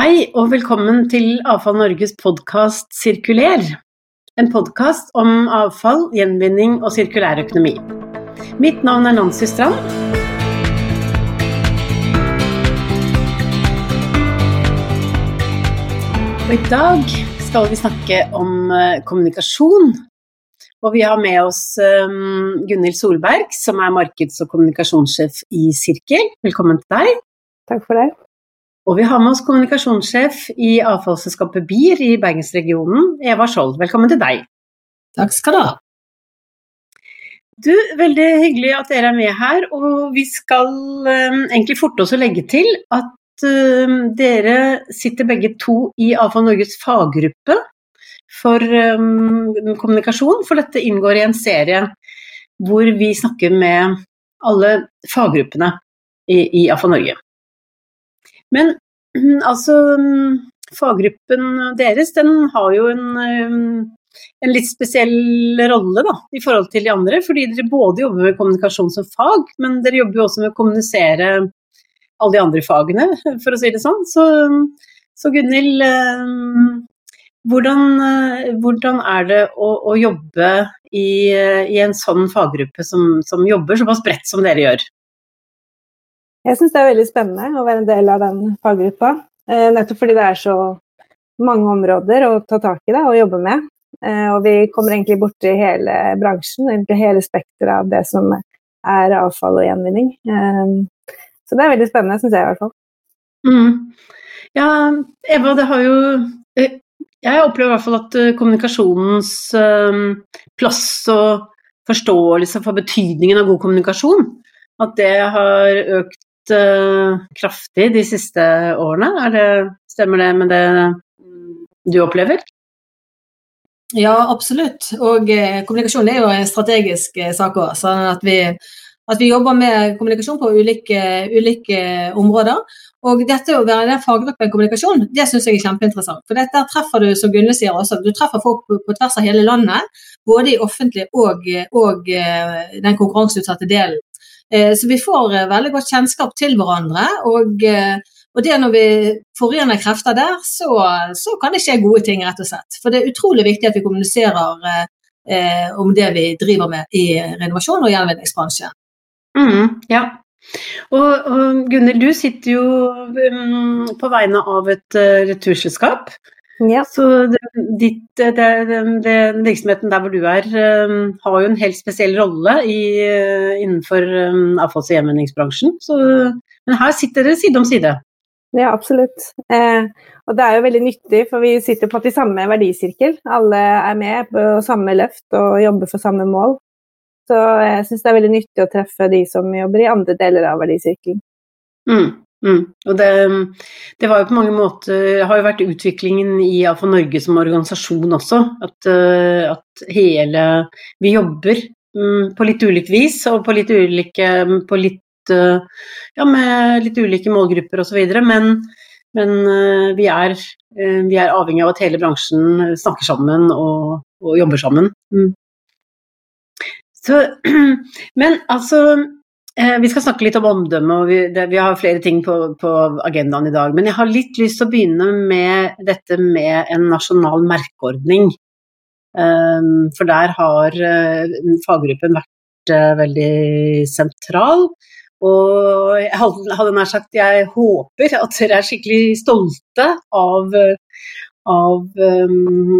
Hei og velkommen til Avfall Norges podkast Sirkuler. En podkast om avfall, gjenvinning og sirkulær økonomi. Mitt navn er Nancy Strand. Og I dag skal vi snakke om eh, kommunikasjon. Og vi har med oss um, Gunhild Solberg, som er markeds- og kommunikasjonssjef i Sirkel. Velkommen til deg. Takk for det. Og vi har med oss kommunikasjonssjef i avfallsselskapet BIR i Bergensregionen, Eva Skjold. Velkommen til deg. Takk skal du ha. Du, Veldig hyggelig at dere er med her. Og vi skal um, egentlig forte oss å legge til at um, dere sitter begge to i Avfall Norges faggruppe for um, kommunikasjon. For dette inngår i en serie hvor vi snakker med alle faggruppene i, i Avfall Norge. Men altså Faggruppen deres den har jo en, en litt spesiell rolle da, i forhold til de andre. Fordi dere både jobber med kommunikasjon som fag, men dere jobber jo også med å kommunisere alle de andre fagene, for å si det sånn. Så, så Gunhild, hvordan, hvordan, er det å, å jobbe i, i, en sånn faggruppe som, som jobber såpass bredt som dere gjør? Jeg syns det er veldig spennende å være en del av den faggruppa. Eh, nettopp fordi det er så mange områder å ta tak i det og jobbe med. Eh, og vi kommer egentlig borti hele bransjen, egentlig hele spekteret av det som er avfall og gjenvinning. Eh, så det er veldig spennende, syns jeg i hvert fall. Mm. Ja, Eva, det har jo Jeg opplever i hvert fall at kommunikasjonens plass og forståelse for betydningen av god kommunikasjon, at det har økt uh, kraftig de siste årene. Det, stemmer det med det du opplever? Ja, absolutt. Og eh, kommunikasjon er jo en strategisk eh, sak òg. Sånn at vi, at vi jobber med kommunikasjon på ulike, ulike områder. Og dette å være den faggruppen kommunikasjon, det syns jeg er kjempeinteressant. For der treffer du, som Gunne sier også, du treffer folk på, på, tvers av hele landet. Både i offentlig og, og den konkurranseutsatte delen. Eh, så vi får eh, veldig godt kjennskap til hverandre. Og, eh, og det når vi forener krefter der, så, så, kan det skje gode ting, rett og slett. For det er utrolig viktig at vi kommuniserer eh, om det vi driver med i renovasjon og gjenvinningsbransjen. Mm, ja. Og, og Gunhild, du sitter jo um, på vegne av et uh, returselskap. Ja. Så ditt, det, det, det, virksomheten der hvor du er, um, har jo en helt spesiell rolle i, innenfor avfalls- og gjenvinningsbransjen. men her sitter dere side om side. Ja, absolutt. Eh, og det er jo veldig nyttig, for vi sitter på de samme verdisirkel. Alle er med på samme løft og jobber for samme mål. Så jeg syns det er veldig nyttig å treffe de som jobber i andre deler av verdisirkelen. Mm. Mm. Og det, det, var jo på mange måter har jo vært utviklingen i AFA Norge som organisasjon også. At, uh, at hele Vi jobber um, på litt ulikt vis og på litt ulike på litt, uh, Ja, med litt ulike målgrupper osv. Men, men uh, vi, er, vi, er, avhengig av at hele bransjen snakker sammen og, og jobber sammen. Mm. Så, men altså Eh, vi skal snakke litt om omdømme, og vi, det, vi har flere ting på, på, agendaen i dag. Men jeg har litt lyst til å begynne med dette med en nasjonal merkeordning. Um, for der har uh, faggruppen vært veldig sentral. Og jeg hadde nær sagt jeg håper at dere er skikkelig stolte av, av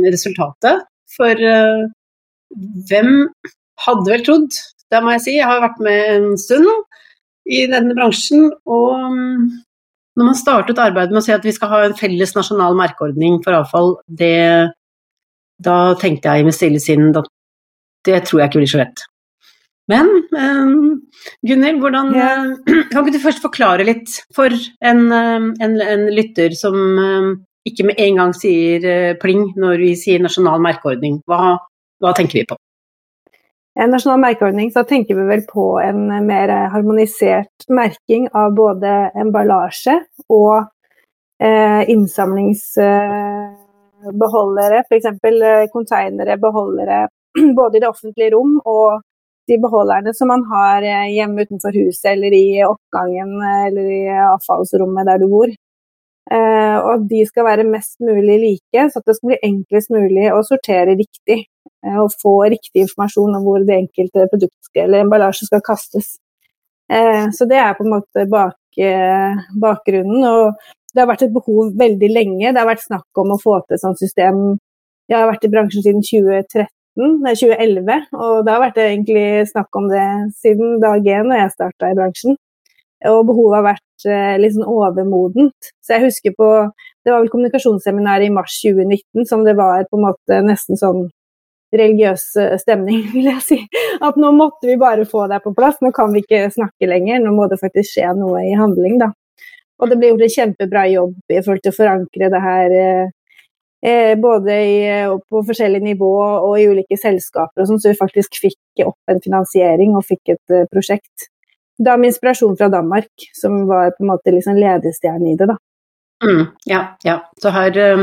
resultatet. For hvem hadde vel trodd det må jeg si. Jeg har vært med en stund i denne bransjen. Og mm, når man startet arbeidet med å si at vi skal ha en felles nasjonal merkeordning for avfall, det, da tenkte jeg med stille sinn at det tror jeg ikke blir så lett. Men um, Gunhild, hvordan ja. Kan ikke du først forklare litt for en, en, en lytter som um, ikke med en gang sier uh, pling når vi sier nasjonal merkeordning? Hva, hva tenker vi på? En nasjonal merkeordning, så tenker vi vel på en mer harmonisert merking av både emballasje og eh, innsamlingsbeholdere, f.eks. Eh, konteinere, beholdere, både i det offentlige rom og de beholderne som man har eh, hjemme utenfor huset eller i oppgangen eller i avfallsrommet der du bor. Eh, og at de skal være mest mulig like, så det skal bli enklest mulig å sortere riktig. Eh, og få riktig informasjon om hvor det enkelte produkt eller emballasje skal kastes. Eh, så det er på en måte bak, bakgrunnen. Og det har vært et behov veldig lenge. Det har vært snakk om å få til et sånt system. Jeg har vært i bransjen siden 2013, nei, 2011, og det har vært egentlig snakk om det siden dag én når jeg starta i bransjen. Og behovet har vært eh, litt sånn overmodent. Så jeg husker på Det var vel kommunikasjonsseminar i mars 2019 som det var på en måte nesten sånn religiøs eh, stemning, vil jeg si. At nå måtte vi bare få det på plass. Nå kan vi ikke snakke lenger. Nå må det faktisk skje noe i handling, da. Og det ble gjort en kjempebra jobb i forhold til å forankre det her eh, eh både i, på forskjellige nivå og i ulike selskaper, og sånn, så vi faktisk fikk opp en finansiering og fikk et uh, prosjekt da med inspirasjon fra Danmark, som var på en måte liksom ledestjerne i det. da. Mm, ja, ja. Så her uh,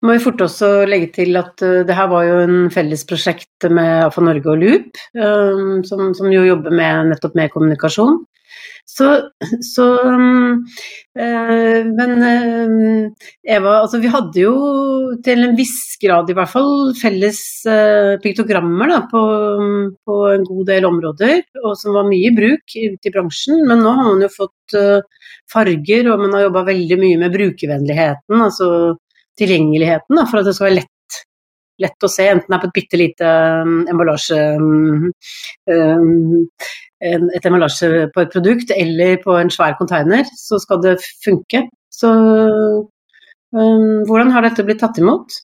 må vi fort også legge til at uh, det her var jo en fellesprosjekt med AFA Norge og Loop, uh, som, som, jo jobber med, nettopp med kommunikasjon. Så, så øh, Men øh, Eva, altså vi hadde jo til en viss grad i hvert fall felles øh, piktogrammer da, på, på, en god del områder, og som var mye i bruk ute i bransjen. Men nå har man jo fått farger, og man har jobba veldig mye med brukervennligheten, altså tilgjengeligheten, da, for at det skal være lett lett å se, enten det er på et bitte lite emballasje et emballasje på et produkt eller på en svær container, så skal det funke. Så um, hvordan har dette blitt tatt imot?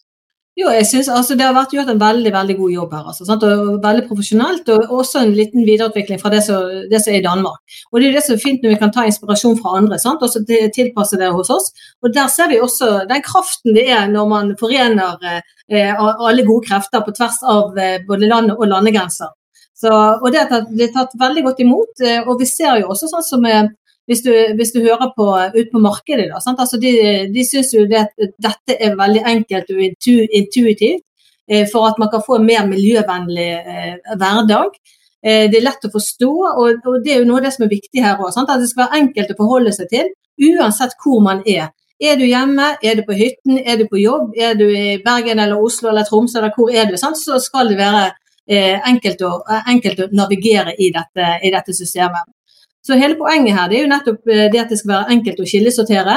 Jo, jeg synes altså, Det har vært gjort en veldig veldig god jobb her. Altså, og Veldig profesjonelt, og også en liten videreutvikling fra det som, det som, er i Danmark. Og Det er det som er fint når vi kan ta inspirasjon fra andre sant? og så tilpasse det hos oss. Og Der ser vi også den kraften det er når man forener eh, alle gode krefter på tvers av eh, både land og landegrenser. Så, og det blitt tatt veldig godt imot. Eh, og vi ser jo også sånn som hvis du, hvis du hører på ut på markedet, da, altså de, de syns jo det, dette er veldig enkelt og intuitivt eh, for at man kan få en mer miljøvennlig eh, hverdag. Eh, det er lett å forstå, og, og, det er jo noe av det som er viktig her òg. At det skal være enkelt å forholde seg til, uansett hvor man er. Er du hjemme, er du på hytten, er du på jobb, er du i Bergen eller Oslo eller Tromsø eller hvor er du, sant? så skal det være enkelt å, enkelt, å, navigere i dette, i dette, systemet. Så hele poenget her det er jo nettopp eh, det at det skal være enkelt å kildesortere.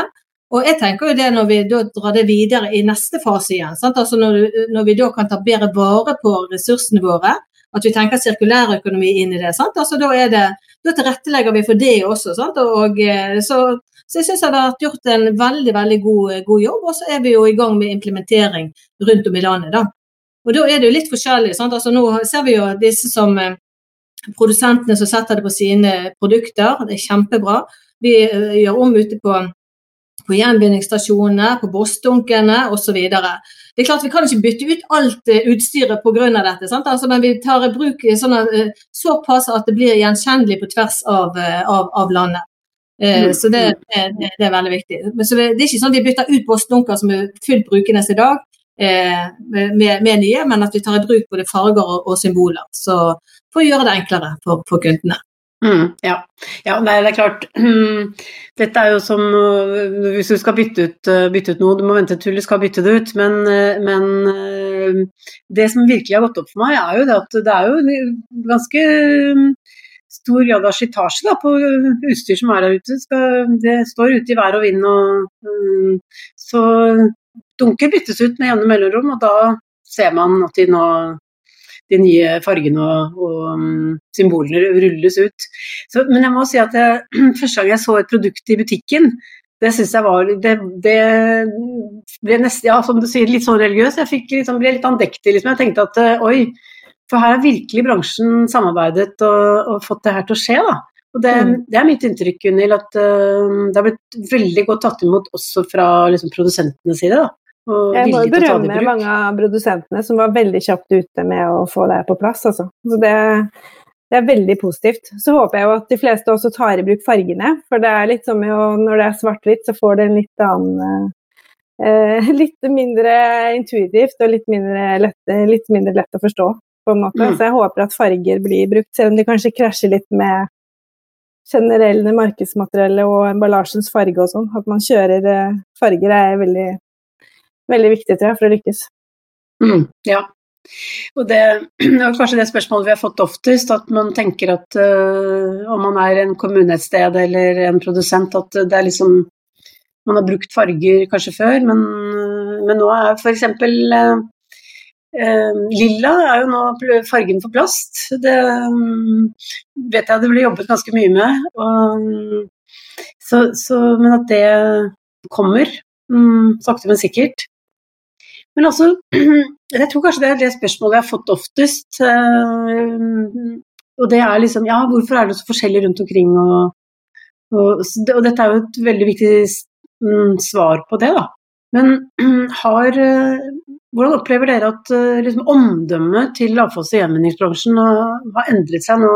Og jeg tenker jo det når vi da drar det videre i neste fase igjen, altså når, når, vi da kan ta bedre vare på ressursene våre, at vi tenker sirkulærøkonomi inn i det. Altså da, det, da, tilrettelegger vi for det også. Og, eh, så, så, jeg syns det har vært gjort en veldig veldig god, god jobb. Og så er vi jo i gang med implementering rundt om i landet. da. Og da er det jo litt forskjellig. Altså, nå ser vi jo disse som eh, produsentene som setter det på sine produkter. Det er kjempebra. Vi eh, gjør om ute på, på gjenvinningsstasjonene, på bossdunkene osv. Det er klart Vi kan ikke bytte ut alt eh, utstyret pga. dette, altså, men vi tar i bruk sånn såpass at det blir gjenkjennelig på tvers av, av, av landet. Mm. Så det, det, det, er veldig viktig. Men det, det, er ikke sånn at vi bytter ut bossdunker som er fullt brukende i dag. Eh, med, med, nye, men at vi tar i bruk både farger og, og symboler. Så for å gjøre det enklere for, for kundene. Mm, ja. ja det er klart. Dette er jo som hvis du skal bytte ut, eh, bytte ut noe, du må vente til du skal bytte det ut. Men, eh, men, det som virkelig har gått opp for meg, er jo det at det er jo ganske stor grad av slitasje på utstyr som er der ute. det står ute i vær og vind og Så dunker byttes ut med jevne mellomrom, og da ser man at de nå de nye fargene og, og um, symbolene rulles ut. Så, men jeg må si at jeg, første gang jeg så et produkt i butikken, det syns jeg var det, det, ble nesten, ja, som du sier, litt sånn religiøs. Jeg liksom, ble litt andektig. Liksom. Jeg tenkte at eh, oi, for her har virkelig bransjen samarbeidet og, og, fått det her til å skje. da. Og det, mm. det er mitt inntrykk, Gunhild, at uh, det har blitt veldig godt tatt imot også fra liksom, produsentenes side. da. Jeg må berømme mange av produsentene som var veldig kjapt ute med å få det på plass. Altså. Så det, det, er veldig positivt. Så håper jeg jo at de fleste også tar i bruk fargene. For det er litt som jo, når det er svart-hvitt, så får det en litt annen eh, Litt mindre intuitivt og litt mindre lett, litt mindre lett å forstå, på en måte. Mm. Så jeg håper at farger blir brukt, selv om de kanskje krasjer litt med generelle markedsmateriellet og emballasjens farge og sånn. At man kjører eh, farger er veldig, veldig viktig tror jeg, for å lykkes. Mm, ja. Og det er kanskje det spørsmålet vi har fått oftest, at man tenker at uh, om man er en kommune et sted eller en produsent, at det er liksom Man har brukt farger kanskje før, men, men nå er f.eks. Uh, uh, lilla er jo nå fargen for plast. Det um, vet jeg det ble jobbet ganske mye med. Og, så, så, men at det kommer, um, sakte, men sikkert. Men altså, Jeg tror kanskje det er det spørsmålet jeg har fått oftest. Eh, og det er liksom Ja, hvorfor er det så forskjellig rundt omkring? Og, og, og dette er jo et veldig viktig mm, svar på det, da. Men har eh, Hvordan opplever dere at eh, liksom, omdømmet til avfalls- og gjenvinningsbransjen har endret seg nå?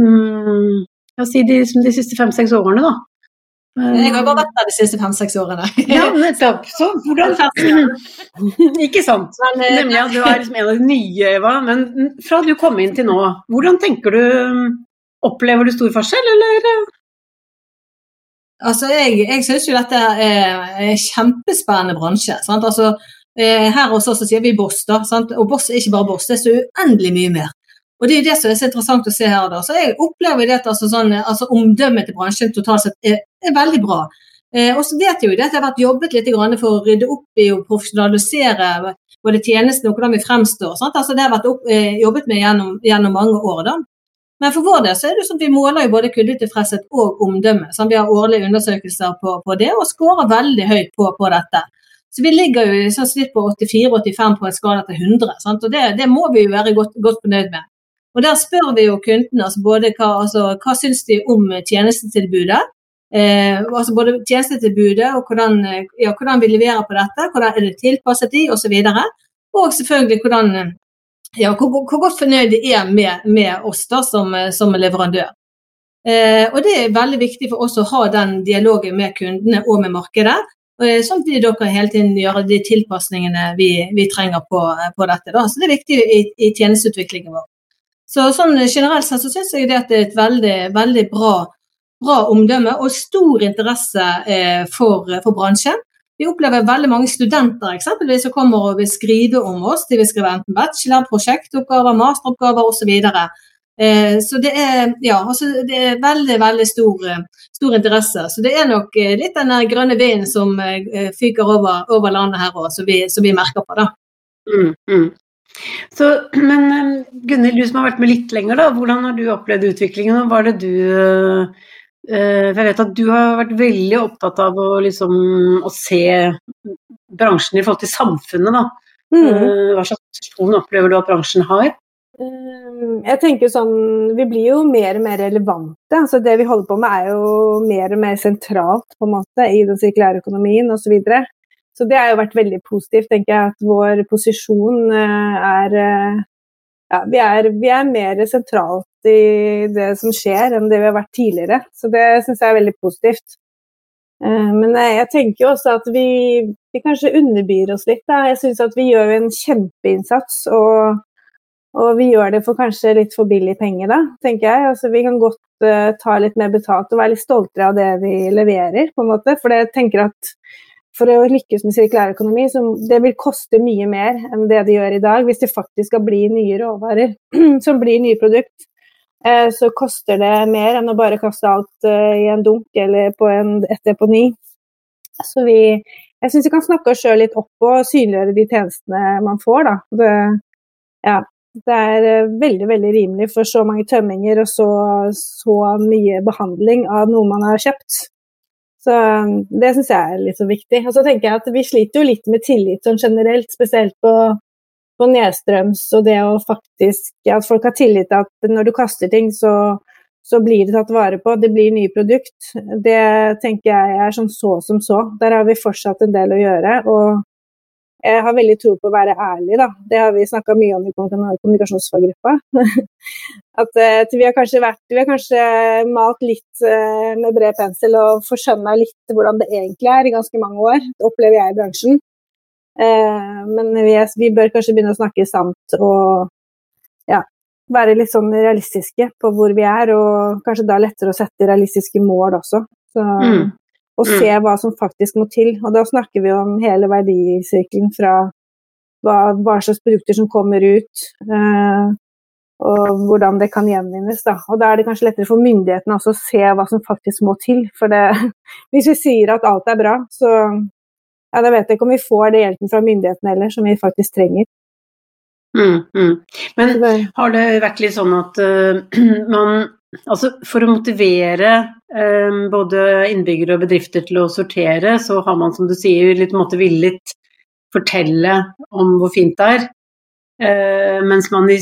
Mm, si de, de siste fem-seks årene, da? Jeg har bare vært der de siste fem-seks årene. Ja, nettopp. Så hvordan Ikke sant. Eh, Nemlig at du er liksom en av de nye, Eva. Men fra du kom inn til nå, hvordan tenker du Opplever du stor forskjell, eller? Altså, jeg, jeg syns jo dette er en kjempespennende bransje. Sant? Altså, eh, her hos oss sier vi Boss, da. Sant? Og Boss er ikke bare Boss, det er så uendelig mye mer. Og Det er det som er så interessant å se her. da. Så Jeg opplever det at altså, sånn, altså, omdømmet til bransjen totalt sett er, er veldig bra. Eh, og så vet jeg jo det at det har vært jobbet litt for å rydde opp i og profesjonalisere både tjenestene og hvordan vi fremstår. Sant? Altså, det har vært opp, eh, jobbet med gjennom, gjennom, mange år. da. Men for vår del så er det sånn at vi måler jo både kundetilfredshet og omdømme. Sånn, vi har årlige undersøkelser på, på det og skårer veldig høyt på, på dette. Så vi ligger jo sånn snitt på 84-85 på en skala til 100. Sant? Og det, det, må vi jo være godt, godt fornøyd med. Og Der spør vi jo kundene altså både hva, altså, hva syns de om tjenestetilbudet. Eh, altså både tjenestetilbudet og hvordan, ja, hvordan, vi leverer på dette, hvordan er det tilpasset de osv. Og, og selvfølgelig hvordan, ja, hvor, hvor, godt fornøyd de er med, med oss da, som, som leverandør. Eh, og Det er veldig viktig for oss å ha den dialogen med kundene og med markedet. Eh, sånn at dere hele tiden gjøre de tilpasningene vi, vi trenger på, på, dette. Da. Så Det er viktig i, i tjenesteutviklingen vår. Så sånn generelt sett så syns jeg det er et veldig, veldig bra, bra omdømme og stor interesse eh, for, for, bransjen. Vi opplever veldig mange studenter eksempelvis som kommer og vil skrive om oss. De vil skrive enten bachelor, prosjektoppgaver, masteroppgaver osv. Eh, så det er, ja, altså det er veldig veldig stor, stor, interesse. Så det er nok eh, litt den grønne vinden som eh, fyker over, over landet her òg, som, som, vi merker på. da. Mm, mm. Så, men Gunhild, du som har vært med litt lenger, da, hvordan har du opplevd utviklingen? Hva er det du uh, Jeg vet at du har vært veldig opptatt av å, liksom, å se bransjen i forhold til samfunnet. Da. Mm. Uh, hva slags posisjon opplever du at bransjen har? Jeg tenker sånn, Vi blir jo mer og mer relevante. altså Det vi holder på med er jo mer og mer sentralt på en måte i den sirkulære økonomien osv. Så det har jo vært veldig positivt, tenker jeg, at vår posisjon eh, er eh, ja, vi er, vi er mer sentralt i det som skjer, enn det vi har vært tidligere. Så det syns jeg er veldig positivt. Eh, men jeg tenker også at vi, vi kanskje underbyr oss litt. Da. Jeg syns at vi gjør en kjempeinnsats, og, og, vi gjør det for kanskje litt for billig penger, da, tenker jeg. Altså, vi kan godt uh, ta litt mer betalt og være litt stoltere av det vi leverer, på en måte. For jeg tenker at for å lykkes med sirkulærøkonomi, så det vil koste mye mer enn det det gjør i dag. Hvis det faktisk skal bli nye råvarer som blir nye produkt, eh, så koster det mer enn å bare kaste alt eh, i en dunk eller på en, et deponi. Så vi, jeg syns vi kan snakke oss sjøl litt opp og synliggjøre de tjenestene man får. Da. Det, ja, det er eh, veldig veldig rimelig for så mange tømminger og så, så mye behandling av noe man har kjøpt. Så um, det syns jeg er litt så viktig. Og så tenker jeg at vi sliter jo litt med tillit sånn generelt, spesielt på, på nedstrøms og det å faktisk At folk har tillit til at når du kaster ting, så, så blir det tatt vare på. Det blir nye produkt. Det tenker jeg er sånn så som så. Der har vi fortsatt en del å gjøre. og jeg har veldig tro på å være ærlig, da. Det har vi snakka mye om i kommunikasjonsfaggruppa. At at vi, har vært, vi har kanskje malt litt uh, med bred pensel og forskjønna litt hvordan det egentlig er i ganske mange år, det opplever jeg i bransjen. Uh, men vi, er, vi, bør kanskje begynne å snakke sant og ja, være litt sånn realistiske på hvor vi er, og kanskje da lettere å sette realistiske mål også. Så, mm. Og se mm. hva som faktisk må til. Og da snakker vi om hele verdisirkelen fra hva, hva slags produkter som kommer ut, eh, og hvordan det kan gjenvinnes. Da. Og da er det kanskje lettere for myndighetene også å se hva som faktisk må til. For det, hvis vi sier at alt er bra, så ja, da vet jeg ikke om vi får det hjelpen fra myndighetene heller, som vi faktisk trenger. Mm, mm. Men har det vært litt sånn at uh, man Altså for å motivere uh, både innbyggere og bedrifter til å sortere, så har man som du sier litt måte villet fortelle om hvor fint det er. Uh, mens man i,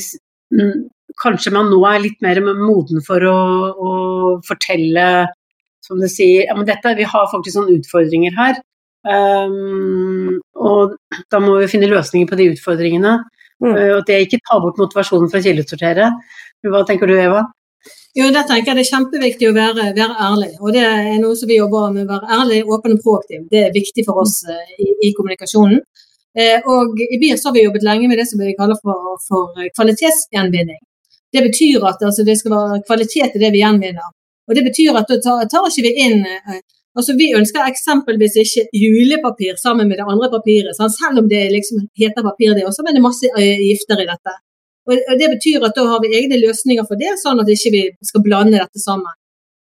kanskje man nå er litt mer moden for å, å fortelle, som du sier, ja men dette, vi har faktisk sånne utfordringer her. Um, og da må vi finne løsninger på de utfordringene. Mm. Uh, og at det ikke tar bort motivasjonen for å kildesortere. Hva tenker du, Eva? Jo, der tenker jeg Det er kjempeviktig å være, være, ærlig. og Det er noe som vi jobber med. å være ærlig, åpen og proaktiv. Det er viktig for oss eh, i, i kommunikasjonen. Eh, og I BIR har vi jobbet lenge med det som vi kaller for, for kvalitetsgjenvinning. Det betyr at altså, det skal være kvalitet i det vi gjenvinner. Og Det betyr at da tar, tar ikke vi inn Altså, Vi ønsker eksempelvis ikke julepapir sammen med det andre papiret, selv om det liksom heter papir det også, men det er masse eh, gifter i dette. Og Det betyr at da har vi egne løsninger for det, sånn at ikke vi ikke skal blande dette sammen.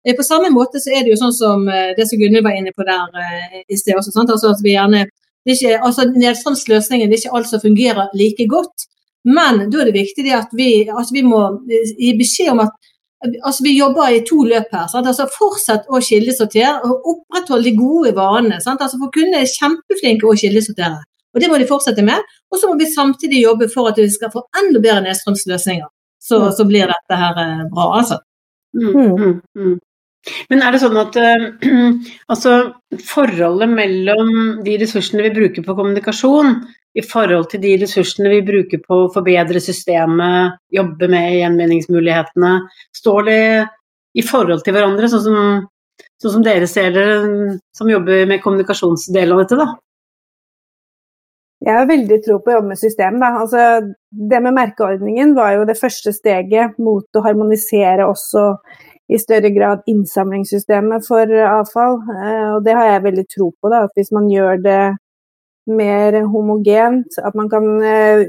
Eh, på samme måte så er det jo sånn som eh, det som Gunhild var inne på der i sted også. Sant? Altså at vi gjerne, det ikke, altså Nedstrømsløsningen det er ikke alt som fungerer like godt, men da er det viktig at vi, altså vi må gi beskjed om at Altså, vi jobber i to løp her. Sant? Altså, fortsett å kildesortere og opprettholde de gode vanene. Sant? Altså, for kundene er kjempeflinke å kildesortere, og det må de fortsette med. Og så må vi samtidig jobbe for at vi skal få enda bedre nedstrømsløsninger. Så, mm. så blir dette her eh, bra, altså. Mm, mm, mm. Men er det sånn at uh, altså, forholdet mellom de ressursene vi bruker på kommunikasjon, i forhold til de ressursene vi bruker på å forbedre systemet, jobbe med gjenvinningsmulighetene? Står det i forhold til hverandre, sånn som, sånn som dere ser det, som jobber med kommunikasjonsdelen av dette, da? Jeg har veldig tro på å jobbe med system. Altså, det med merkeordningen var jo det første steget mot å harmonisere også i større grad innsamlingssystemet for avfall. Eh, og det har jeg veldig tro på. Da, at hvis man gjør det mer homogent. At man kan eh,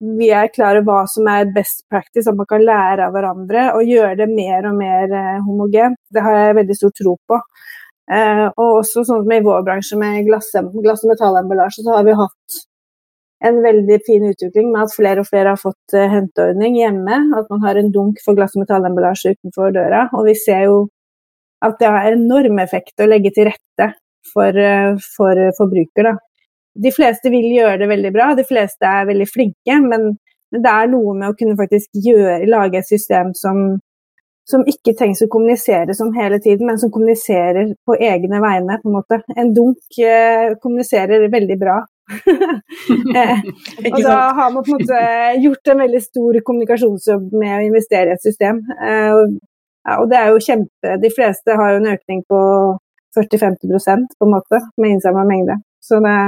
Vi er klar over hva som er best practice, at man kan lære av hverandre og gjøre det mer og mer eh, homogent. Det har jeg veldig stor tro på. Eh, og også sånn som i vår bransje med glass, glass og metallemballasje, så har vi hatt en veldig fin utvikling med at flere og flere har fått henteordning hjemme. At man har en dunk for glass- og metallemballasje utenfor døra. Og vi ser jo at det har enorm effekt å legge til rette for, for forbruker. Da de fleste vil gjøre det veldig bra, de fleste er veldig flinke, men, men det er noe med å kunne faktisk gjøre, lage et system som, som ikke trengs å kommunisere som hele tiden, men som kommuniserer på egne vegne. på En måte. En dunk eh, kommuniserer veldig bra. eh, og da har man på en måte gjort en veldig stor kommunikasjonsjobb med å investere i et system. Eh, og, ja, og det er jo kjempe De fleste har jo en økning på 40-50% på en måte med innsamla mengde. Så det,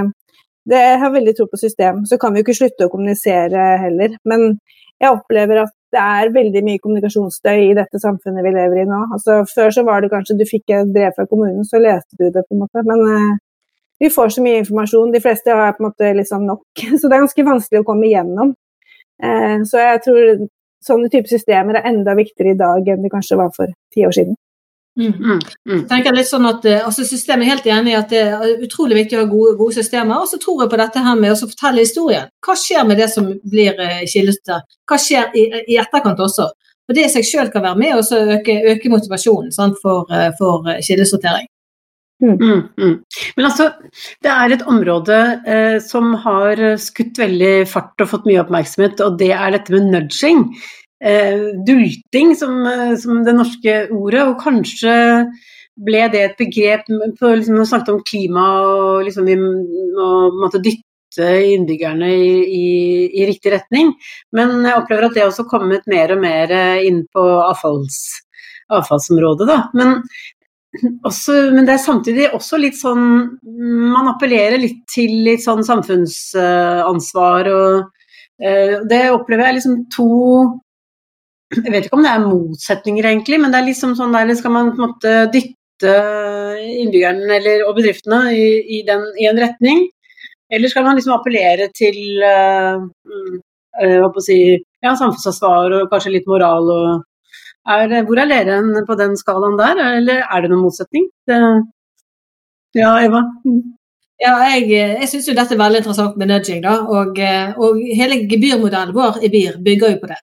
det har veldig tro på system. Så kan vi jo ikke slutte å kommunisere heller. Men jeg opplever at det er veldig mye kommunikasjonsstøy i dette samfunnet vi lever i nå. Altså, før så var det kanskje du fikk et brev fra kommunen, så leste du det, på en måte. Men eh, vi får så mye informasjon. De fleste har på en måte liksom nok. Så det er ganske vanskelig å komme igjennom. Eh, så jeg tror sånne typer systemer er enda viktigere i dag enn det kanskje var for ti år siden. Mm. Mm. mm. tenker litt sånn at eh, altså Systemet er helt enig i at det er utrolig viktig å ha gode, gode systemer. Og så tror jeg på dette her med å fortelle historien. Hva skjer med det som blir uh, Hva skjer i, i, etterkant også? Og Det i seg selv kan være med og øke, øke, motivasjonen sant, for, uh, for kildesortering. Mm. mm. Mm, Men altså, det er et område eh, som har skutt veldig fart og fått mye oppmerksomhet, og det er dette med nudging eh, dulting, som, eh, som, det norske ordet, og kanskje ble det et begrep på, liksom, Nå snakket om klima og liksom, vi må dytte innbyggerne i, i, i, riktig retning, men jeg opplever at det også kommet mer og mer eh, inn på avfalls, avfallsområdet. Da. Men, også, men det er samtidig også litt sånn Man appellerer litt til litt sånn samfunnsansvar og uh, Det opplever jeg liksom to Jeg vet ikke om det er motsetninger, egentlig, men det er liksom sånn der skal man på en måte dytte innbyggerne eller, og bedriftene i, i, den, i, en retning? Eller skal man liksom appellere til uh, si, ja, samfunnsansvar og kanskje litt moral og er, Hvor er dere på den skalaen der, eller er det noen motsetning? Det, ja, Eva? Ja, jeg, jeg syns jo dette er veldig interessant med nudging. da, Og, og hele gebyrmodellen vår i BIR bygger jo på det.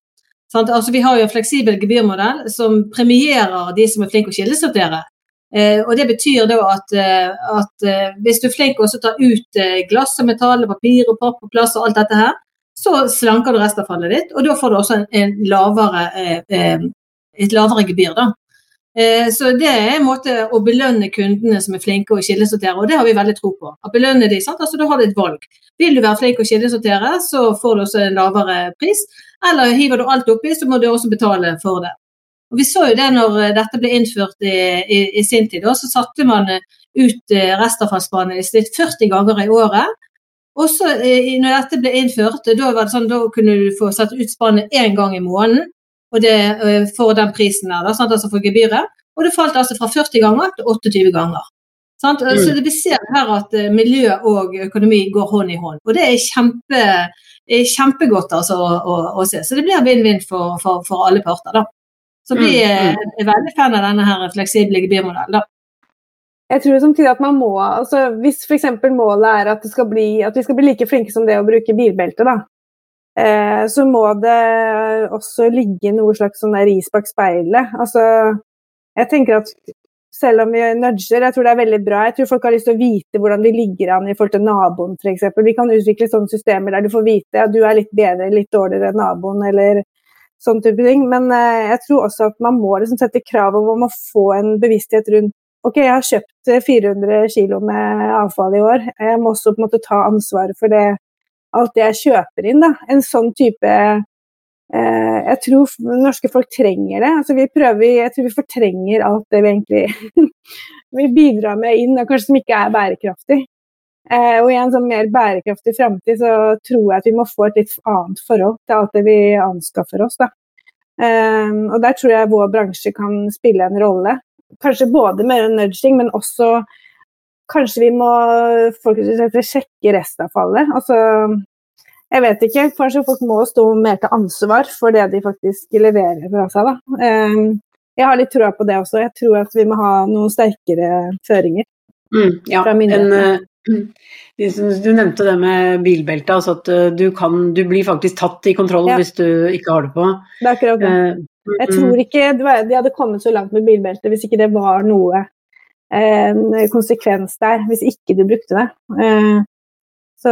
Altså, vi har jo en fleksibel gebyrmodell som premierer de som er flinke å kildesortere. Eh, og Det betyr da at, eh, at eh, hvis du er flink å ta ut eh, glass og metall, papir og papp og plass og alt dette her, så slanker du restavfallet ditt, og da får du også en, en lavere, eh, et lavere gebyr. da. Så det er en måte å belønne kundene som er flinke å kildesortere, og det har vi veldig tro på. Å belønne de, sant? Altså, Da har du et valg. Vil du være flink å kildesortere, så får du også en lavere pris. Eller hiver du alt oppi, så må du også betale for det. Og Vi så jo det når eh, dette ble innført i, i, i sin tid. Så satte man eh, ut eh, restavfallsbanen i snitt 40 ganger i året. Også når dette ble innført, da, sånn, da kunne du få satt ut spannet én gang i måneden og det, for den prisen der, sant? altså for gebyret. Og det falt altså fra 40 ganger til 28 ganger. Sant? Mm. Så det, vi ser her at miljø og økonomi går hånd i hånd. Og det er kjempe, er kjempegodt altså, å, å, å, se. Så det blir vinn-vinn for, for, for, alle parter. da. Så vi mm, er, mm. er veldig fan av denne her fleksible gebyrmodellen. da. Jeg tror samtidig at man må, altså Hvis f.eks. målet er at, bli, at, vi skal bli like flinke som det å bruke bilbelte, da, eh, så må det også ligge noe slags sånn ris bak speilet. Altså, jeg tenker at selv om vi nudger, jeg tror det er veldig bra. Jeg tror folk har lyst til å vite hvordan de ligger an i forhold til naboen f.eks. Vi kan utvikle sånne systemer der du får vite at du er litt bedre eller litt dårligere enn naboen, eller sånn type ting. Men eh, jeg tror også at man må liksom sette krav om å få en bevissthet rundt Ok, jeg har kjøpt 400 kg med avfall i år. Jeg må også på en måte ta ansvaret for det, alt det jeg kjøper inn. Da. En sånn type Eh, jeg tror norske folk trenger det. Altså, vi prøver, jeg tror vi fortrenger alt det vi egentlig vi bidrar med inn, og kanskje som ikke er bærekraftig. Eh, og i en sånn mer bærekraftig framtid så tror jeg at vi må få et litt annet forhold til alt det vi anskaffer oss. Da. Eh, og der tror jeg vår bransje kan spille en rolle. Kanskje både med nudging, men også kanskje vi må sjekke restavfallet. Altså jeg vet ikke. Kanskje folk må stå mer til ansvar for det de faktisk leverer fra seg. Da. Ehm, jeg har litt troa på det også. Jeg tror at vi må ha noen sterkere føringer. Mm, ja, en, uh, du nevnte det med bilbelte, altså at uh, du, kan, du blir faktisk tatt i kontroll ja. hvis du ikke har det på. Det er akkurat det. Uh, jeg tror ikke de hadde kommet så langt med bilbelte hvis ikke det var noe konsekvens der, hvis ikke du brukte det. Så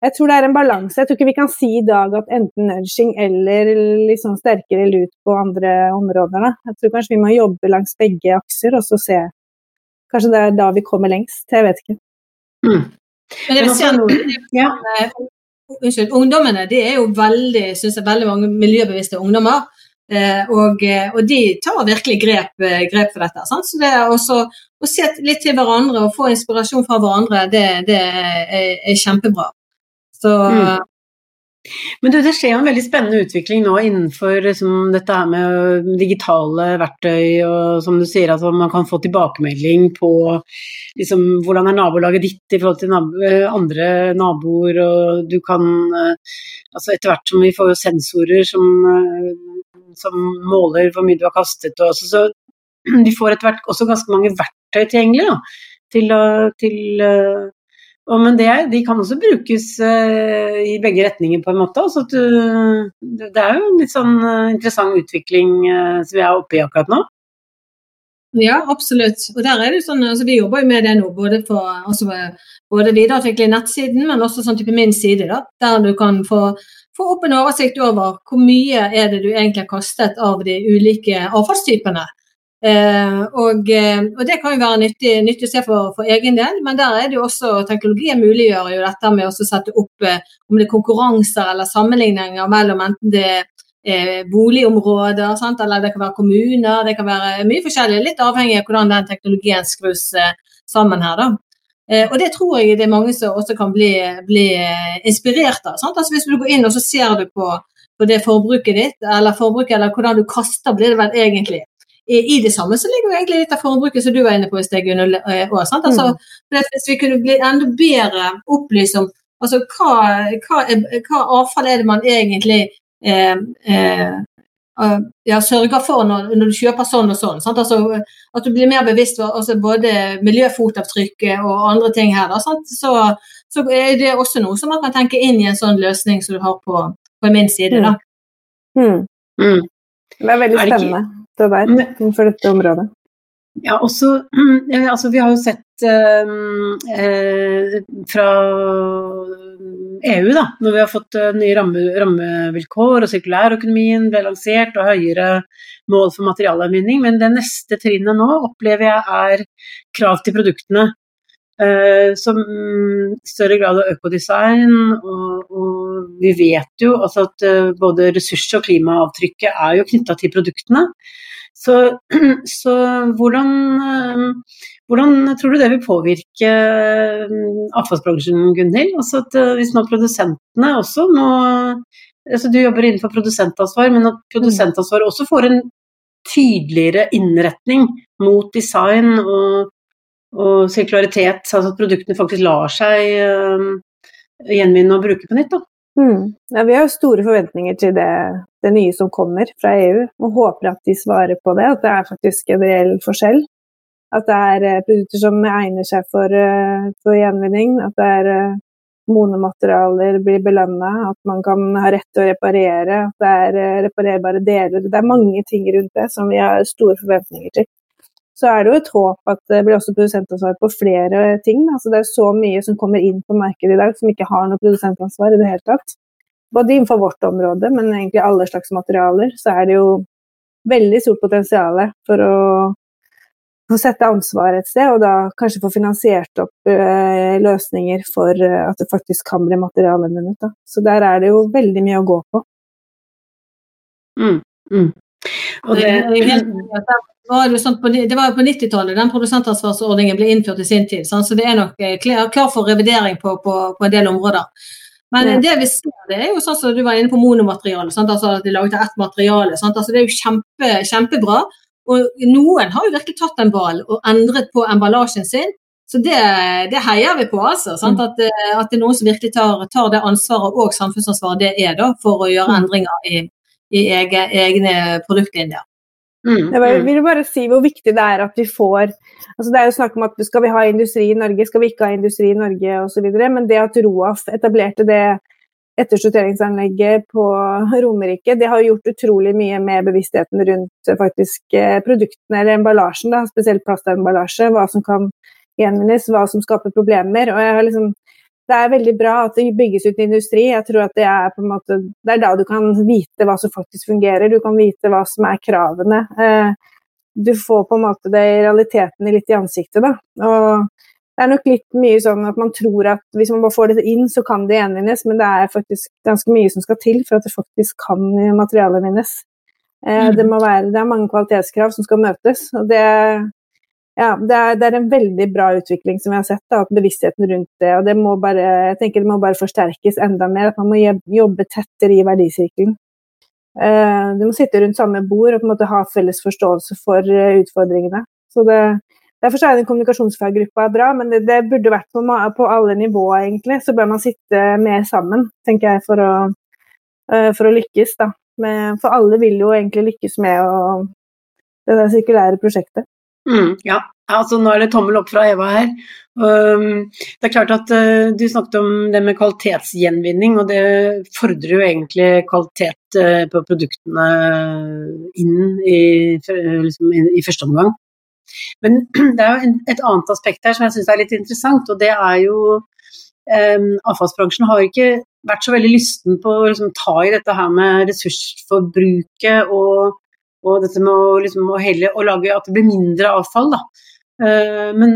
jeg tror det er en balanse. Jeg tror ikke vi kan si i dag at enten nudging eller liksom sterkere lut på andre områder. Jeg tror kanskje vi må jobbe langs begge akser og så se Kanskje det er da vi kommer lengst. Jeg vet ikke. Mm. Men jeg vil si at ja. Unnskyld, ungdommene de er jo veldig, synes jeg, veldig mange miljøbevisste ungdommer. Eh, og, eh, og, de tar virkelig grep, eh, grep for dette. Sant? Så det er også å se litt til hverandre og få inspirasjon fra hverandre, det, det er, er, kjempebra. Så mm. Men du, det skjer jo en veldig spennende utvikling nå innenfor liksom, dette her med digitale verktøy, og som du sier, at man kan få tilbakemelding på liksom, hvordan er nabolaget ditt i forhold til nabo, andre naboer, og du kan altså Etter hvert som vi får sensorer som som måler hvor mye du har kastet. Og også, så de får etter hvert også ganske mange verktøy tilgjengelig da, til til, og, Men det, de kan også brukes uh, i begge retninger, på en måte. Altså du, det er jo en litt sånn uh, interessant utvikling uh, som vi er oppe i akkurat nå. Ja, absolutt. Og der er det sånn, altså Vi jobber jo med det nå, både, for, altså, både videreutvikle nettsiden, men også sånn type min side, da, der du kan få få opp en oversikt over hvor mye er det du egentlig har kastet av de ulike avfallstypene. Eh, og, eh, og, Det kan jo være nyttig, nyttig å se for, for, egen del, men der er det jo også teknologien muliggjør jo dette med å sette opp eh, om det er konkurranser eller sammenligninger mellom enten det er eh, boligområder sant? eller det kan være kommuner, det kan være mye forskjellig, litt avhengig av hvordan den teknologien skrus eh, sammen her. da. Eh, og det tror jeg det er mange som også kan bli, bli eh, inspirert av. Altså hvis du går inn og så ser du på, på det forbruket ditt, eller forbruket, eller hvordan du kaster, blir det vel egentlig. I, det samme så ligger jo egentlig litt av forbruket som du var inne på i sted, Sant? Altså, mm. Hvis vi kunne bli enda bedre opplyst om altså, hva, hva, hva avfall er det man egentlig eh, eh, ja, sørger for når, når, du kjøper sånn og sånn. Altså, at du blir mer bevisst altså, både miljøfotavtrykket og andre ting her. Da, så, så, er det også noe som man kan tenke inn i en sånn løsning som du har på, på min side. Da. Mm. Mm. Det er veldig spennende, det der, innenfor dette området. Ja, også altså, Vi har jo sett eh, eh, fra EU, da, når vi har fått uh, nye ramme, rammevilkår og sirkulærøkonomien ble lansert og høyere mål for materialanvinning, men det neste trinnet nå opplever jeg er krav til produktene. Eh, som større grad av økodesign, og, og vi vet jo altså at uh, både ressurs- og klimaavtrykket er jo knytta til produktene. Så, så hvordan, eh, hvordan, tror du det vil påvirke eh, avfallsbransjen, Gunhild? Altså at eh, hvis nå produsentene også må altså Du jobber innenfor produsentansvar, men at produsentansvaret også får en tydeligere innretning mot design og, og sirkularitet, altså at produktene faktisk lar seg gjenvinne og bruke på nytt. da. Mm. Ja, vi har jo store forventninger til det, det, nye som kommer fra EU, og håper at de svarer på det. At det er faktisk en reell forskjell. At det er eh, produkter som egner seg for, eh, for gjenvinning. At det er eh, monematerialer blir belønna. At man kan ha rett til å reparere. At det er reparerbare deler. Det er mange ting rundt det som vi har store forventninger til så er det jo et håp at det blir også produsentansvar på flere ting. Altså det er så mye som kommer inn på markedet i dag som ikke har noe produsentansvar i det hele tatt. Både innenfor vårt område, men egentlig alle slags materialer, så er det jo veldig stort potensial for å få sette ansvar et sted, og da kanskje få finansiert opp eh, løsninger for uh, at det faktisk kan bli materialgjenvunnet. Så der er det jo veldig mye å gå på. Mm, mm. Og det, var det, sånn på, det var jo på 90-tallet den produsentansvarsordningen ble innført i sin tid. Så det er nok eh, klar, for revidering på, på, på, en del områder. Men det vi ser, det er jo sånn som du var inne på monomateriale. Altså at de laget ett materiale. Altså, det er jo kjempe, kjempebra. Og noen har jo virkelig tatt en ball og endret på emballasjen sin. Så det, det heier vi på, altså. Mm. At, eh, at, det er noen som virkelig tar, tar, det ansvaret og samfunnsansvaret det er da, for å gjøre mm. endringer i, i egne produktlinjer. Mm, jeg mm. vil bare si hvor viktig det er at vi får altså Det er jo snakk om at skal vi ha industri i Norge, skal vi ikke ha industri i Norge osv. Men det at Roaf etablerte det ettersorteringsanlegget på Romerike, det har gjort utrolig mye med bevisstheten rundt faktisk eh, produktene eller emballasjen, da, spesielt plastemballasje. Hva som kan gjenvinnes, hva som skaper problemer. og jeg har liksom det er veldig bra at det bygges ut industri. Jeg tror at det er på en måte Det er da du kan vite hva som faktisk fungerer. Du kan vite hva som er kravene. Eh, du får på en måte det i realiteten litt i ansiktet, da. Og det er nok litt mye sånn at man tror at hvis man bare får det inn, så kan det gjenvinnes, men det er faktisk ganske mye som skal til for at det faktisk kan materialet vinnes. mm. Det, må være, det er mange kvalitetskrav som skal møtes, og det ja, det er, det er, en veldig bra utvikling som vi har sett. Da, at Bevisstheten rundt det. og det må bare, jeg tenker det må bare forsterkes enda mer. At man må jobbe tettere i verdisirkelen. Uh, du må sitte rundt samme bord og på en måte ha felles forståelse for uh, utfordringene. Så det, Derfor er den kommunikasjonsfaggruppa bra, men det, det burde vært på, på, alle nivåer, egentlig. Så bør man sitte mer sammen, tenker jeg, for å, uh, for å lykkes. Da. Med, for alle vil jo egentlig lykkes med å, det sirkulære prosjektet. Mm, ja, altså nå er det tommel opp fra Eva her. Um, det er klart at uh, Du snakket om det med kvalitetsgjenvinning, og det fordrer jo egentlig kvalitet uh, på produktene inn i, liksom, i, første omgang. Men det er jo et annet aspekt her som jeg syns er litt interessant, og det er jo Avfallsbransjen har ikke vært så veldig lysten på å liksom, ta i dette her med ressursforbruket og og dette med å, liksom, å, helle, og lage at det blir mindre avfall, da. Uh, men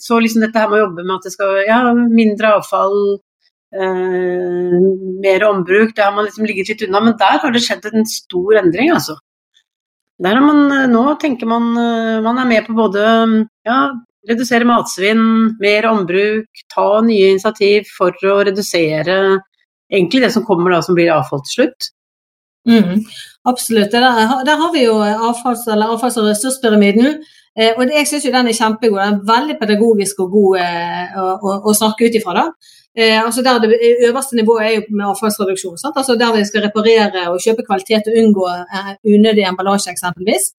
så liksom dette her med å jobbe med at det skal ja, mindre avfall, uh, mer ombruk, det har man liksom ligget litt unna. Men der har det skjedd en stor endring, altså. Der har man, nå tenker man Man er med på både ja, redusere matsvinn, mer ombruk, ta nye initiativ for å redusere egentlig det som kommer da som blir avfall til slutt. Mm, absolutt. Der, der, har vi jo avfalls- eller avfalls- og ressurspyramiden. Eh, og jeg syns den er kjempegod. Den er veldig pedagogisk og god eh, å, å, snakke ut ifra. Eh, altså der det øverste nivået er jo med avfallsreduksjon. Altså der vi skal reparere og kjøpe kvalitet og unngå eh, unødig emballasje, eksempelvis.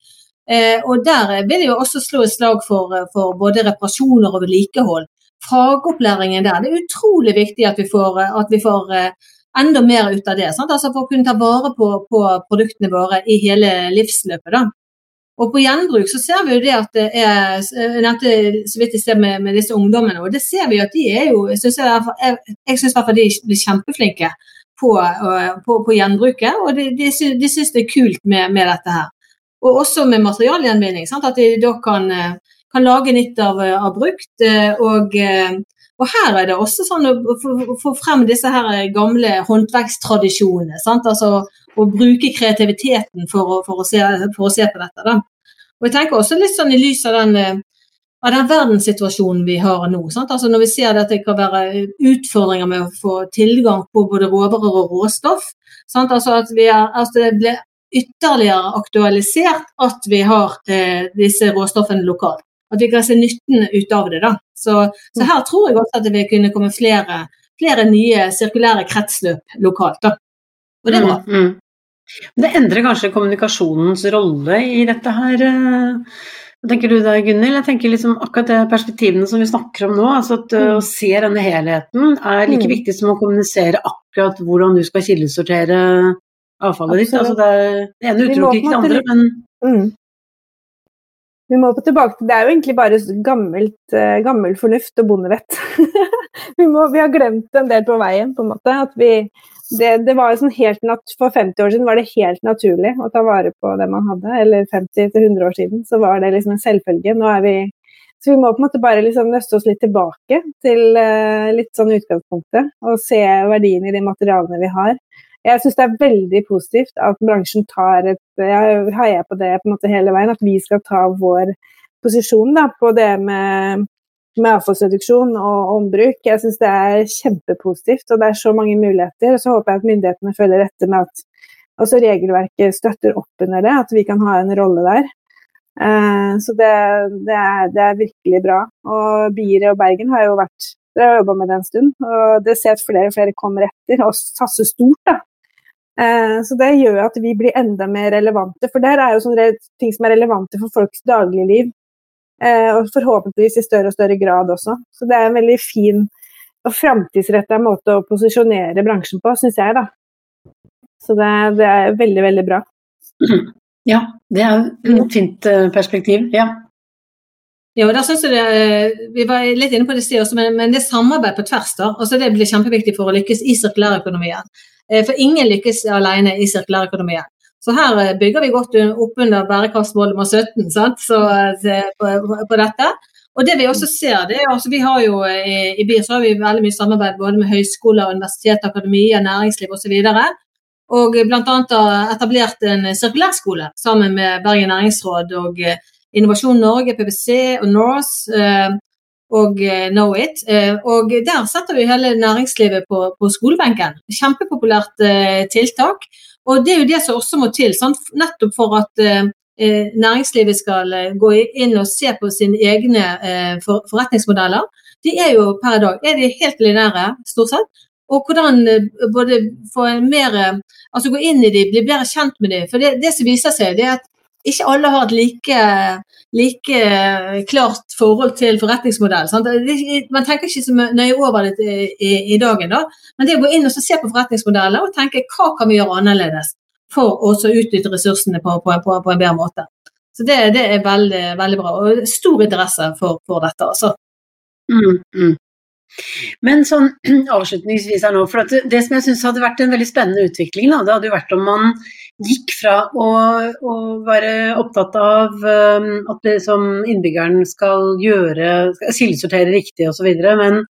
Eh, og der vil jeg jo også slå et slag for, for både reparasjoner og vedlikehold. Fagopplæringen der. Det er utrolig viktig at vi får, at vi får eh, enda mer ut av det. Altså for å kunne ta vare på, på produktene våre i hele livsløpet. Da. Og på gjenbruk så ser vi jo det at det er Jeg nevnte så vidt i sted med, med, disse ungdommene, og det ser vi at de er jo Jeg syns i hvert fall de blir kjempeflinke på, på, på gjenbruket, og de, de, de syns det er kult med, med, dette her. Og også med materialgjenvinning. Sant? At de da kan, kan lage nytt av, av brukt. Og, og, her er det også sånn å få frem disse her gamle håndverkstradisjonene. Altså å bruke kreativiteten for å, for å, se, for å se, på dette. Da. Og jeg tenker også litt sånn i lys av den, eh, av den verdenssituasjonen vi har nå. Altså når vi ser at det kan være utfordringer med å få tilgang på både råvarer og råstoff. Altså at, er, at, det blir ytterligere aktualisert at vi har eh, disse råstoffene lokalt. At vi kan se nytten ut av det. da. Så, så her tror jeg også at det vil kunne komme flere, flere nye sirkulære kretsløp lokalt. da. Og det er bra. Mm, mm. Det endrer kanskje kommunikasjonens rolle i dette her. Eh, hva tenker du da, Gunhild? Jeg tenker liksom akkurat det perspektivene som vi snakker om nå. altså at eh, mm. Å se denne helheten er like mm. viktig som å kommunisere akkurat hvordan du skal kildesortere avfallet ditt. Altså det, det ene utelukker ikke det andre, men mm. Vi må tilbake til Det er jo egentlig bare gammelt, uh, gammel fornuft og bondevett. vi, vi, har glemt en del på veien, på en måte. Vi, det, det, var jo sånn helt For 50 år siden var det helt naturlig å ta vare på det man hadde. Eller 50-100 år siden så var det liksom en selvfølge. Nå er vi Så vi må på en måte bare liksom nøste oss litt tilbake til uh, litt sånn utgangspunktet. Og se verdien i de materialene vi har. Jeg syns det er veldig positivt at bransjen tar et Jeg heier på det på en måte hele veien. At vi skal ta vår posisjon da, på det med med avfallsreduksjon og ombruk. Jeg syns det er kjempepositivt, og det er så mange muligheter. og Så håper jeg at myndighetene følger etter med at også regelverket støtter opp under det, at vi kan ha en rolle der. Eh, så det, det, er, det, er, virkelig bra. Og Bire og Bergen har jo vært dere har jobba med det en stund, og det ser at flere og flere kommer etter og satser stort. da. Eh, så det gjør at vi blir enda mer relevante, for det her er jo sånne ting som er relevante for folks dagligliv. Eh, og forhåpentligvis i større og større grad også. Så det er en veldig fin og framtidsretta måte å posisjonere bransjen på, syns jeg, da. Så det, det, er veldig, veldig bra. Ja, det er et fint eh, perspektiv. Ja. Ja, og der synes jeg det, Vi var litt inne på det stedet også, men, men det er samarbeid på tvers. da, altså Det blir kjempeviktig for å lykkes i sirkulærøkonomien. For ingen lykkes alene i sirkulærøkonomien. Så her eh, bygger vi godt opp under bærekraftsmål nummer 17 sant? Så, eh, på, på, dette. Og det Vi også ser, det er altså vi har jo i, i BIR så har vi veldig mye samarbeid både med høyskoler, universitet, akademia, næringsliv osv. Og bl.a. etablert en sirkulærskole sammen med Bergen næringsråd og eh, Innovasjon Norge, PwC og Norse og Know It. Og der setter vi hele næringslivet på, på skolebenken. Kjempepopulært tiltak. Og Det er jo det som også må til, sant? nettopp for at eh, eh næringslivet skal eh, gå inn og se på sine egne eh, forretningsmodeller. De er jo per i dag er de helt lineære, stort sett. Og hvordan eh, både få mer Altså gå inn i de, bli bedre kjent med de. For det, det som viser seg, det er at ikke alle har et like, like klart forhold til forretningsmodell. Sant? Man tenker ikke så nøye over det i, i, dagen, da. men det å gå inn og se på forretningsmodellene og tenke hva kan vi gjøre annerledes for å utnytte ressursene på, på, på, på, en bedre måte. Så Det, det er veldig, veldig, bra, og stor interesse for, for dette. altså. Mm, mm. Men sånn avslutningsvis her nå, for det, det som jeg syns hadde vært en veldig spennende utvikling, da, det hadde jo vært om man gikk fra å, å være opptatt av um, at som innbyggeren skal gjøre, skal kildesortere riktig osv., men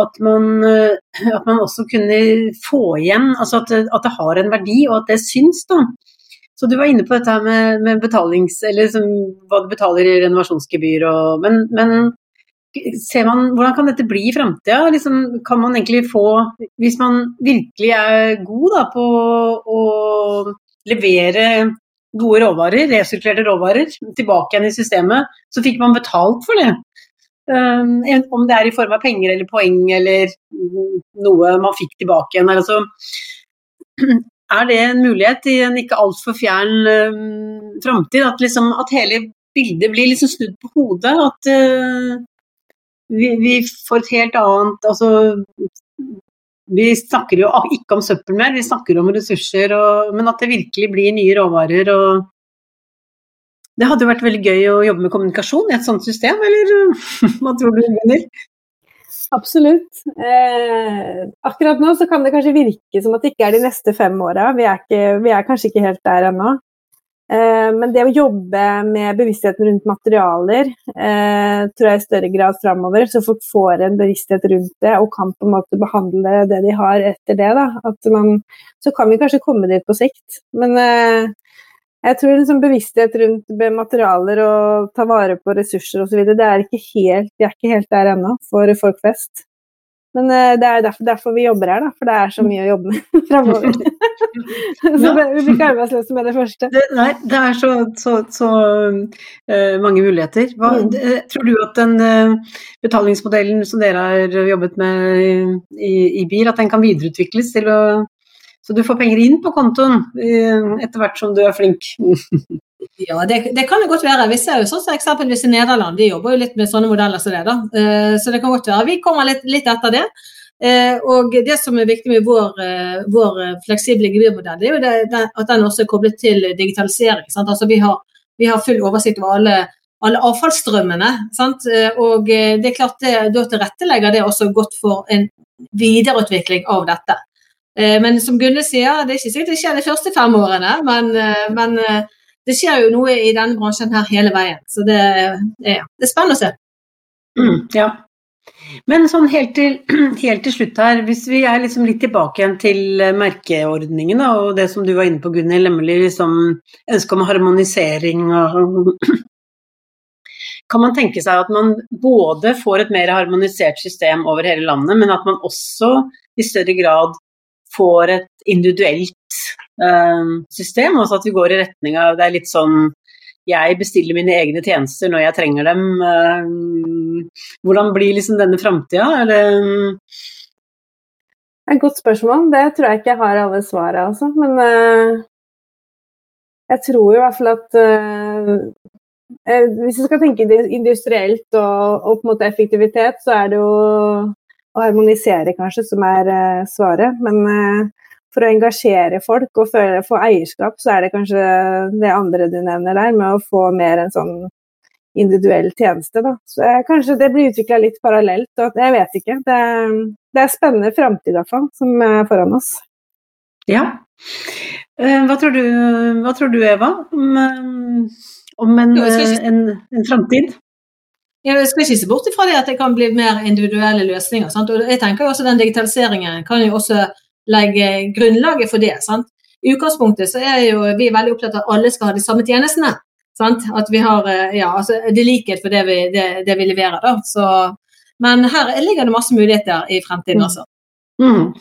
at man, uh, at man, også kunne få igjen, altså at, at, det har en verdi og at det syns. da. Så du var inne på dette med, med betalings, eller liksom, hva du betaler i renovasjonsgebyr, og, men, men man, hvordan kan dette bli i framtida? Liksom, kan man egentlig få, hvis man virkelig er god da, på å levere gode råvarer, resirkulerte råvarer, tilbake igjen i systemet, så fikk man betalt for det. Um, om det er i form av penger eller poeng eller noe man fikk tilbake igjen. Altså, er det en mulighet i en ikke altfor fjern um, framtid? At, liksom, at, hele bildet blir liksom snudd på hodet? At uh, vi, vi, får et helt annet altså, Vi snakker jo ikke om søppel mer, vi snakker om ressurser, og, men at det virkelig blir nye råvarer. og det hadde jo vært veldig gøy å jobbe med kommunikasjon i et sånt system, eller hva tror du, Gunnhild? Absolutt. Eh, akkurat nå så kan det kanskje virke som at det ikke er de neste fem åra. Vi, vi, er kanskje ikke helt der ennå. Eh, men det å jobbe med bevisstheten rundt materialer eh, tror jeg i større grad framover, så folk får en bevissthet rundt det og kan på en måte behandle det de har etter det. Man, så kan vi kanskje komme dit på sikt. Men eh, jeg tror liksom bevissthet rundt materialer og ta vare på ressurser osv., det er ikke helt, vi er ikke helt der ennå for folk flest. Men uh, det er derfor, derfor, vi jobber her, da, for det er så mye å jobbe med framover. så det, vi blir ikke arbeidsløse med det første. Det, nei, det er så, så, så uh, mange muligheter. Hva, mm. det, tror du at den uh, betalingsmodellen som dere har jobbet med i, i, i BIR, at den kan videreutvikles til å så du får penger inn på kontoen etter hvert som du er flink. ja, det, det, kan det godt være. Vi ser jo sånn som eksempelvis i Nederland, de jobber jo litt med sånne modeller som det. da. Eh, så det kan godt være. Vi kommer litt, litt etter det. Eh, og det som er viktig med vår, eh, vår fleksible gebyrmodell, det er jo det, at den også er koblet til digitalisering. Altså vi har, vi har full oversikt over alle, alle avfallsstrømmene. Sant? Og det er klart det, da tilrettelegger det også godt for en videreutvikling av dette. Men som Gunne sier, det er ikke sikkert det skjer de første fem årene, men, men, det skjer jo noe i denne bransjen her hele veien. Så det, det er spennende å se. Mm, ja. Men sånn helt til, helt til, slutt her, hvis vi er liksom litt tilbake igjen til merkeordningen og det som du var inne på, Gunnhild, nemlig liksom ønsket om harmonisering og Kan man tenke seg at man både får et mer harmonisert system over hele landet, men at man også i større grad får et individuelt system, altså at vi går i retning av Det er litt sånn jeg bestiller mine egne tjenester når jeg trenger dem. Uh, hvordan blir liksom denne framtida, eller et godt spørsmål. Det tror jeg ikke jeg har alle svaret altså. Men uh, jeg tror i hvert fall at uh, Hvis vi skal tenke industrielt og, og, på en måte effektivitet, så er det jo å harmonisere, kanskje, som er uh, svaret. Men uh, for å engasjere folk og få eierskap, så er det kanskje det andre du nevner der, med å få mer en sånn individuell tjeneste. Da. Så jeg, kanskje det blir utvikla litt parallelt, og jeg vet ikke. Det, det er spennende framtid iallfall, som er foran oss. Ja. Hva tror, du, hva tror du, Eva, om, om en, en, en framtid? Jeg skal ikke se bort ifra det at det kan bli mer individuelle løsninger. Sant? Og jeg tenker også Den digitaliseringen kan jo også legge grunnlaget for det. Sant? I utgangspunktet så er jo vi veldig opptatt av at alle skal ha de samme tjenestene. Sant? At vi har eh, ja, altså det er likhet for det vi, det, det vi leverer. Da. Så, men her ligger det masse muligheter i fremtiden også. Mm.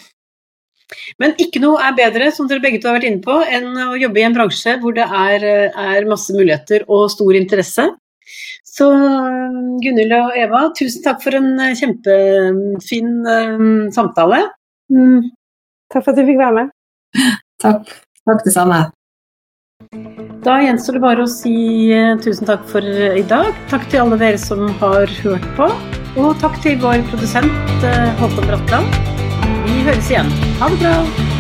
Men ikke noe er bedre, som dere begge to har vært inne på, enn å jobbe i en bransje hvor det er, er masse muligheter og stor interesse. Så Gunhild og Eva, tusen takk for en eh, kjempefin um, samtale. Takk for at du fikk være med. Takk. Takk det samme. Da gjenstår det bare å si uh, tusen takk for i dag. Takk til alle dere som har hørt på. Og takk til vår produsent uh, Håkon Bratland. Vi høres igjen. Ha det bra.